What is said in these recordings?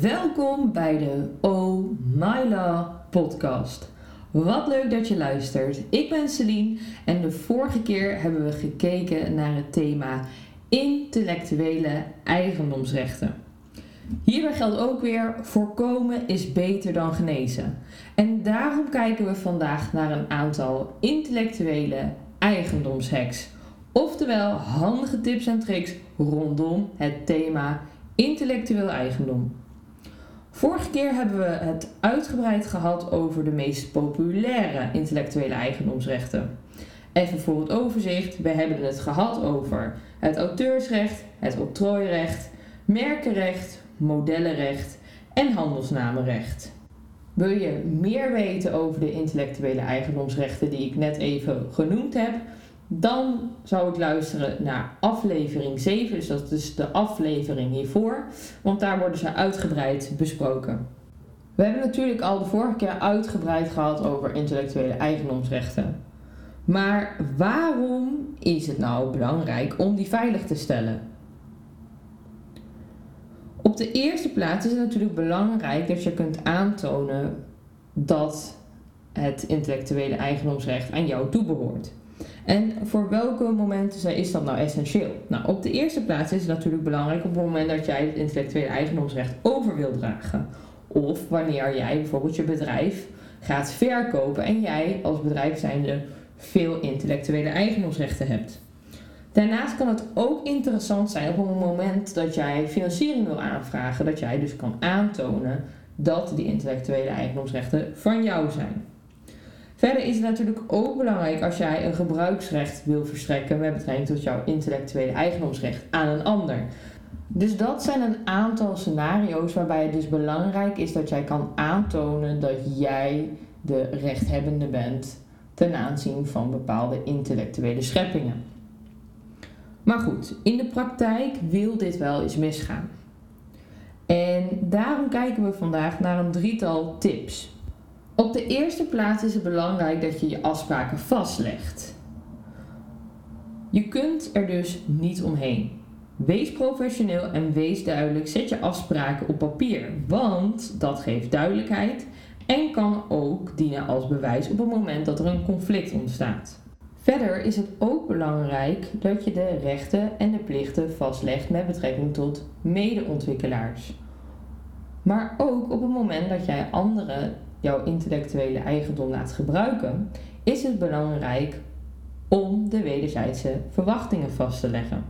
Welkom bij de Oh My Law podcast. Wat leuk dat je luistert. Ik ben Celine en de vorige keer hebben we gekeken naar het thema intellectuele eigendomsrechten. Hierbij geldt ook weer: voorkomen is beter dan genezen. En daarom kijken we vandaag naar een aantal intellectuele eigendomshacks. Oftewel handige tips en tricks rondom het thema intellectueel eigendom. Vorige keer hebben we het uitgebreid gehad over de meest populaire intellectuele eigendomsrechten. Even voor het overzicht, we hebben het gehad over het auteursrecht, het octrooirecht, merkenrecht, modellenrecht en handelsnamenrecht. Wil je meer weten over de intellectuele eigendomsrechten die ik net even genoemd heb? Dan zou ik luisteren naar aflevering 7, dus dat is de aflevering hiervoor, want daar worden ze uitgebreid besproken. We hebben natuurlijk al de vorige keer uitgebreid gehad over intellectuele eigendomsrechten. Maar waarom is het nou belangrijk om die veilig te stellen? Op de eerste plaats is het natuurlijk belangrijk dat je kunt aantonen dat het intellectuele eigendomsrecht aan jou toebehoort. En voor welke momenten is dat nou essentieel? Nou, op de eerste plaats is het natuurlijk belangrijk op het moment dat jij het intellectuele eigendomsrecht over wilt dragen. Of wanneer jij bijvoorbeeld je bedrijf gaat verkopen en jij als bedrijf zijnde veel intellectuele eigendomsrechten hebt. Daarnaast kan het ook interessant zijn op het moment dat jij financiering wil aanvragen, dat jij dus kan aantonen dat die intellectuele eigendomsrechten van jou zijn. Verder is het natuurlijk ook belangrijk als jij een gebruiksrecht wil verstrekken met betrekking tot jouw intellectuele eigendomsrecht aan een ander. Dus dat zijn een aantal scenario's waarbij het dus belangrijk is dat jij kan aantonen dat jij de rechthebbende bent ten aanzien van bepaalde intellectuele scheppingen. Maar goed, in de praktijk wil dit wel eens misgaan. En daarom kijken we vandaag naar een drietal tips. Op de eerste plaats is het belangrijk dat je je afspraken vastlegt. Je kunt er dus niet omheen. Wees professioneel en wees duidelijk. Zet je afspraken op papier, want dat geeft duidelijkheid en kan ook dienen als bewijs op het moment dat er een conflict ontstaat. Verder is het ook belangrijk dat je de rechten en de plichten vastlegt met betrekking tot medeontwikkelaars. Maar ook op het moment dat jij anderen jouw intellectuele eigendom laat gebruiken, is het belangrijk om de wederzijdse verwachtingen vast te leggen.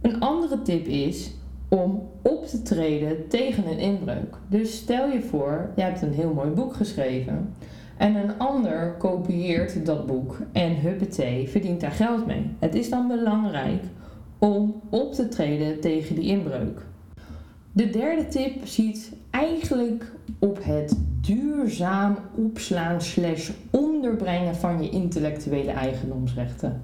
Een andere tip is om op te treden tegen een inbreuk. Dus stel je voor, je hebt een heel mooi boek geschreven en een ander kopieert dat boek en huppatee verdient daar geld mee. Het is dan belangrijk om op te treden tegen die inbreuk. De derde tip ziet eigenlijk op het duurzaam opslaan slash onderbrengen van je intellectuele eigendomsrechten.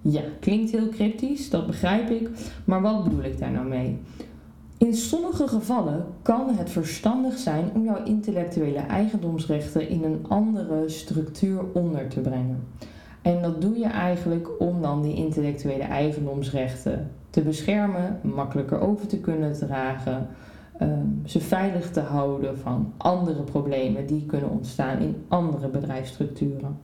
Ja, klinkt heel cryptisch, dat begrijp ik, maar wat bedoel ik daar nou mee? In sommige gevallen kan het verstandig zijn om jouw intellectuele eigendomsrechten in een andere structuur onder te brengen. En dat doe je eigenlijk om dan die intellectuele eigendomsrechten te beschermen, makkelijker over te kunnen dragen, ehm, ze veilig te houden van andere problemen die kunnen ontstaan in andere bedrijfsstructuren.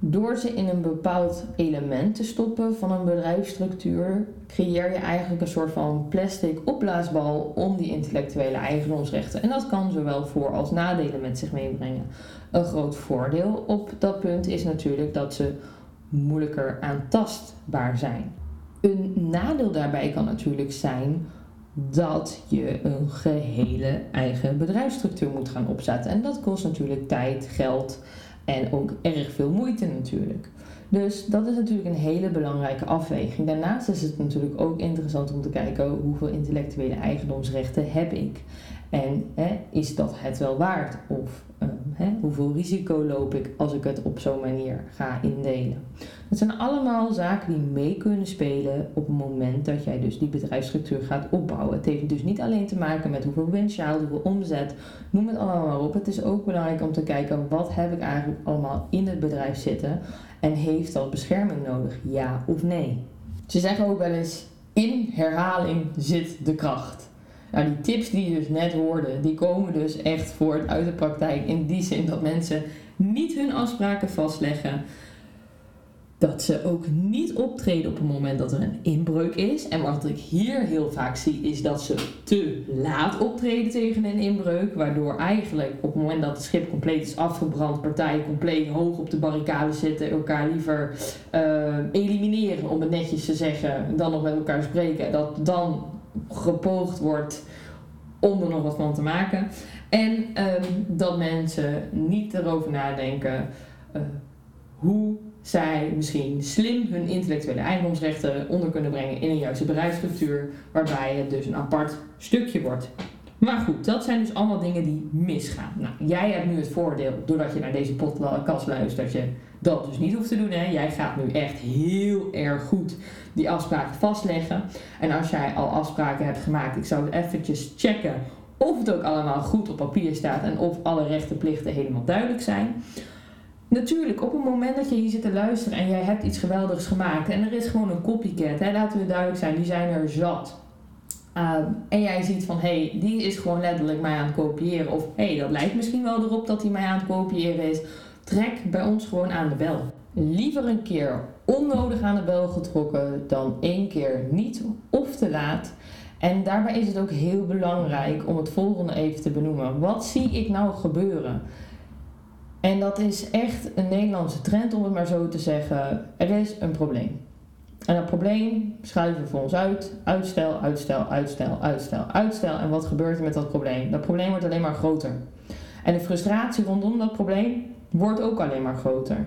Door ze in een bepaald element te stoppen van een bedrijfsstructuur, creëer je eigenlijk een soort van plastic opblaasbal om die intellectuele eigendomsrechten. En dat kan zowel voor- als nadelen met zich meebrengen. Een groot voordeel op dat punt is natuurlijk dat ze moeilijker aantastbaar zijn. Een nadeel daarbij kan natuurlijk zijn dat je een gehele eigen bedrijfsstructuur moet gaan opzetten. En dat kost natuurlijk tijd, geld en ook erg veel moeite natuurlijk. Dus dat is natuurlijk een hele belangrijke afweging. Daarnaast is het natuurlijk ook interessant om te kijken hoeveel intellectuele eigendomsrechten heb ik. En hè, is dat het wel waard? Of uh, hè, hoeveel risico loop ik als ik het op zo'n manier ga indelen? Dat zijn allemaal zaken die mee kunnen spelen op het moment dat jij dus die bedrijfsstructuur gaat opbouwen. Het heeft dus niet alleen te maken met hoeveel winst je haalt, hoeveel omzet, noem het allemaal maar op. Het is ook belangrijk om te kijken wat heb ik eigenlijk allemaal in het bedrijf zitten en heeft dat bescherming nodig, ja of nee? Ze zeggen ook wel eens in herhaling zit de kracht. Nou, die tips die je dus net hoorde, die komen dus echt voort uit de praktijk. In die zin dat mensen niet hun afspraken vastleggen. Dat ze ook niet optreden op het moment dat er een inbreuk is. En wat ik hier heel vaak zie, is dat ze te laat optreden tegen een inbreuk. Waardoor eigenlijk op het moment dat het schip compleet is afgebrand, partijen compleet hoog op de barricade zitten, elkaar liever uh, elimineren, om het netjes te zeggen, dan nog met elkaar spreken. Dat dan gepoogd wordt om er nog wat van te maken. En um, dat mensen niet erover nadenken uh, hoe zij misschien slim hun intellectuele eigendomsrechten onder kunnen brengen in een juiste bedrijfsstructuur, waarbij het dus een apart stukje wordt. Maar goed, dat zijn dus allemaal dingen die misgaan. Nou, jij hebt nu het voordeel, doordat je naar deze podcast luistert, dat je dat dus niet hoeft te doen. Hè. Jij gaat nu echt heel erg goed die afspraken vastleggen. En als jij al afspraken hebt gemaakt, ik zou eventjes checken of het ook allemaal goed op papier staat en of alle rechten plichten helemaal duidelijk zijn. Natuurlijk, op het moment dat je hier zit te luisteren en jij hebt iets geweldigs gemaakt en er is gewoon een copycat, hè, laten we duidelijk zijn, die zijn er zat. Ehm, en jij ziet van hé, hey, die is gewoon letterlijk mij aan het kopiëren. Of hé, hey, dat lijkt misschien wel erop dat hij mij aan het kopiëren is. Trek bij ons gewoon aan de bel. Liever een keer onnodig aan de bel getrokken dan één keer niet of te laat. En daarbij is het ook heel belangrijk om het volgende even te benoemen. Wat zie ik nou gebeuren? En dat is echt een Nederlandse trend om het maar zo te zeggen. Er is een probleem. En dat probleem schuiven we voor ons uit. Uitstel, uitstel, uitstel, uitstel, uitstel. En wat gebeurt er met dat probleem? Dat probleem wordt alleen maar groter. En de frustratie rondom dat probleem wordt ook alleen maar groter.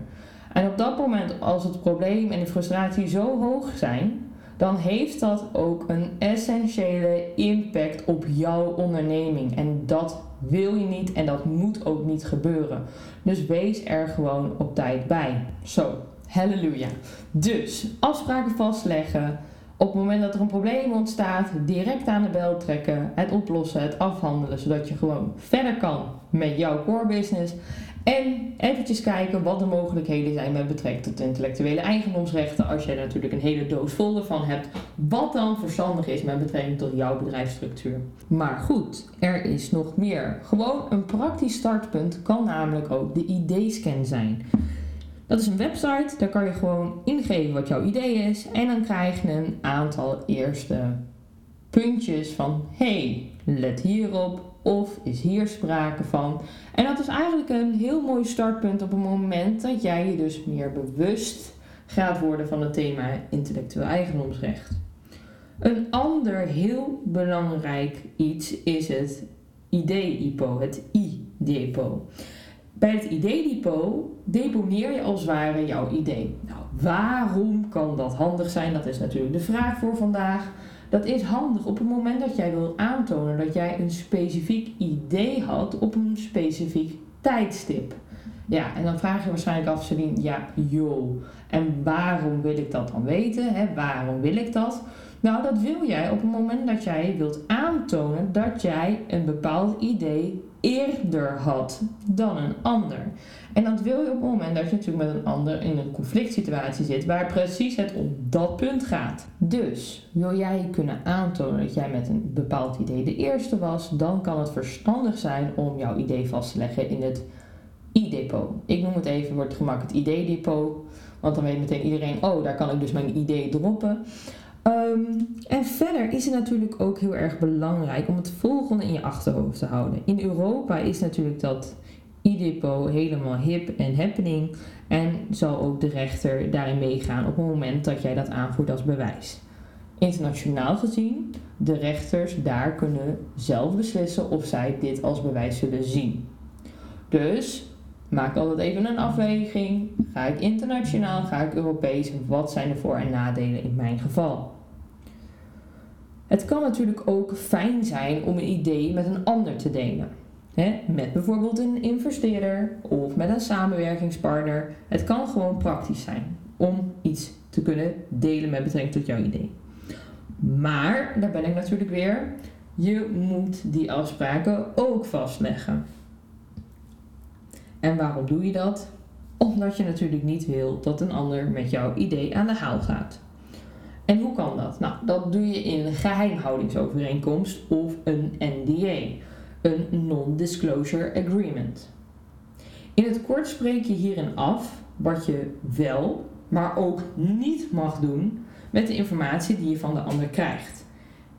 En op dat moment, als het probleem en de frustratie zo hoog zijn, dan heeft dat ook een essentiële impact op jouw onderneming. En dat wil je niet en dat moet ook niet gebeuren. Dus wees er gewoon op tijd bij. Zo, halleluja. Dus afspraken vastleggen. Op het moment dat er een probleem ontstaat, direct aan de bel trekken, het oplossen, het afhandelen, zodat je gewoon verder kan met jouw core business. En eventjes kijken wat de mogelijkheden zijn met betrekking tot intellectuele eigendomsrechten. Als jij natuurlijk een hele doos vol ervan hebt. Wat dan verstandig is met betrekking tot jouw bedrijfsstructuur. Maar goed, er is nog meer. Gewoon een praktisch startpunt kan namelijk ook de ID-scan zijn. Dat is een website, daar kan je gewoon ingeven wat jouw idee is. En dan krijg je een aantal eerste puntjes van hey, let hierop of is hier sprake van. En dat is eigenlijk een heel mooi startpunt op het moment dat jij je dus meer bewust gaat worden van het thema intellectueel eigendomsrecht. Een ander heel belangrijk iets is het ID-depot, het I-depot. Bij het ID-depot deponeer je als het ware jouw idee. Nou, waarom kan dat handig zijn? Dat is natuurlijk de vraag voor vandaag. Dat is handig op het moment dat jij wil aantonen dat jij een specifiek idee had op een specifiek tijdstip. Ja, en dan vraag je waarschijnlijk af, Celine, ja, joh, en waarom wil ik dat dan weten? Hè? Waarom wil ik dat? Nou, dat wil jij op het moment dat jij wilt aantonen dat jij een bepaald idee eerder had dan een ander. En dat wil je op het moment dat je natuurlijk met een ander in een conflict situatie zit, waar precies het op dat punt gaat. Dus wil jij kunnen aantonen dat jij met een bepaald idee de eerste was, dan kan het verstandig zijn om jouw idee vast te leggen in het i-depot. Ik noem het even voor het gemak het ID-depot, want dan weet meteen iedereen, oh, daar kan ik dus mijn idee droppen. Um, en verder is het natuurlijk ook heel erg belangrijk om het volgende in je achterhoofd te houden. In Europa is natuurlijk dat IDEPO helemaal hip en happening en zal ook de rechter daarin meegaan op het moment dat jij dat aanvoert als bewijs. Internationaal gezien, de rechters daar kunnen zelf beslissen of zij dit als bewijs zullen zien. Dus maak altijd even een afweging. Ga ik internationaal, ga ik Europees? Wat zijn de voor- en nadelen in mijn geval? Het kan natuurlijk ook fijn zijn om een idee met een ander te delen. met bijvoorbeeld een investeerder of met een samenwerkingspartner. Het kan gewoon praktisch zijn om iets te kunnen delen met betrekking tot jouw idee. Maar, daar ben ik natuurlijk weer, je moet die afspraken ook vastleggen. En waarom doe je dat? Omdat je natuurlijk niet wil dat een ander met jouw idee aan de haal gaat. En hoe kan dat? Nou, dat doe je in een geheimhoudingsovereenkomst of een NDA, een Non-Disclosure Agreement. In het kort spreek je hierin af wat je wel, maar ook niet mag doen met de informatie die je van de ander krijgt.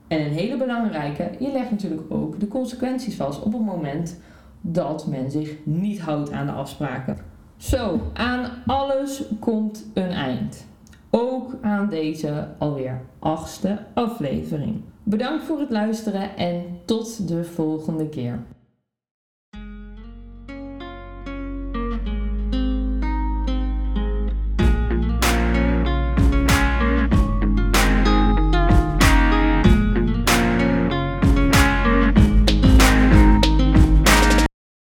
En een hele belangrijke, je legt natuurlijk ook de consequenties vast op het moment dat men zich niet houdt aan de afspraken. Zo, aan alles komt een eind. Ook aan deze alweer achtste aflevering. Bedankt voor het luisteren en tot de volgende keer.